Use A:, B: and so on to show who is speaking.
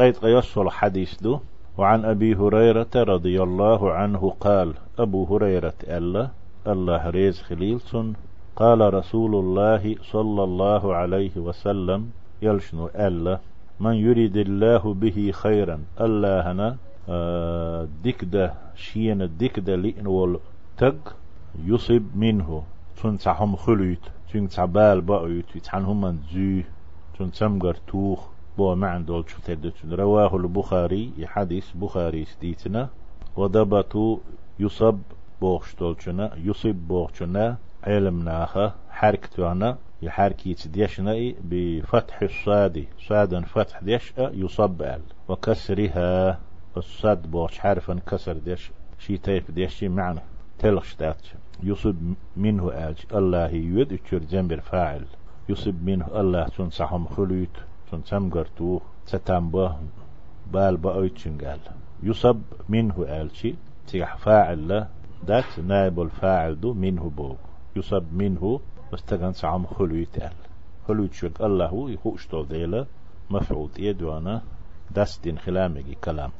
A: قيد قيصل حديث دو. وعن أبي هريرة رضي الله عنه قال أبو هريرة ألا الله ريز خليلسون قال رسول الله صلى الله عليه وسلم يلشنو ألا من يريد الله به خيرا الله هنا آه دكدة شين الدكدة لإن تق يصب منه. تنسحهم خلوت تنسحبال بأيت يتحنهم من زي تنسمغر توخ بو معن دول رواه البخاري حديث بخاري ستيتنا. ودبتو يصب بوغشتولشنا يصب بوغشنا علم ناخا حركتوانا يحركيت ديشنا بفتح الصاد صادا فتح ديش يصب ال. وكسرها الصاد بوغش حرفا كسر ديش شي تيف ديش معنى تلغش دات يصب منه آج الله يود اتشر جنبر فاعل يصب منه الله تنصحهم خلوت. تون سمغرتو ستامبه بال بأويتشن قال يصب منه آلشي تيح فاعل دات نائب الفاعل دو منه بوب يصب منه واستغن سعم خلويت آل. خلويت شوك الله يخوش دو ديلا مفعول يدوانا دست دين خلامي كلام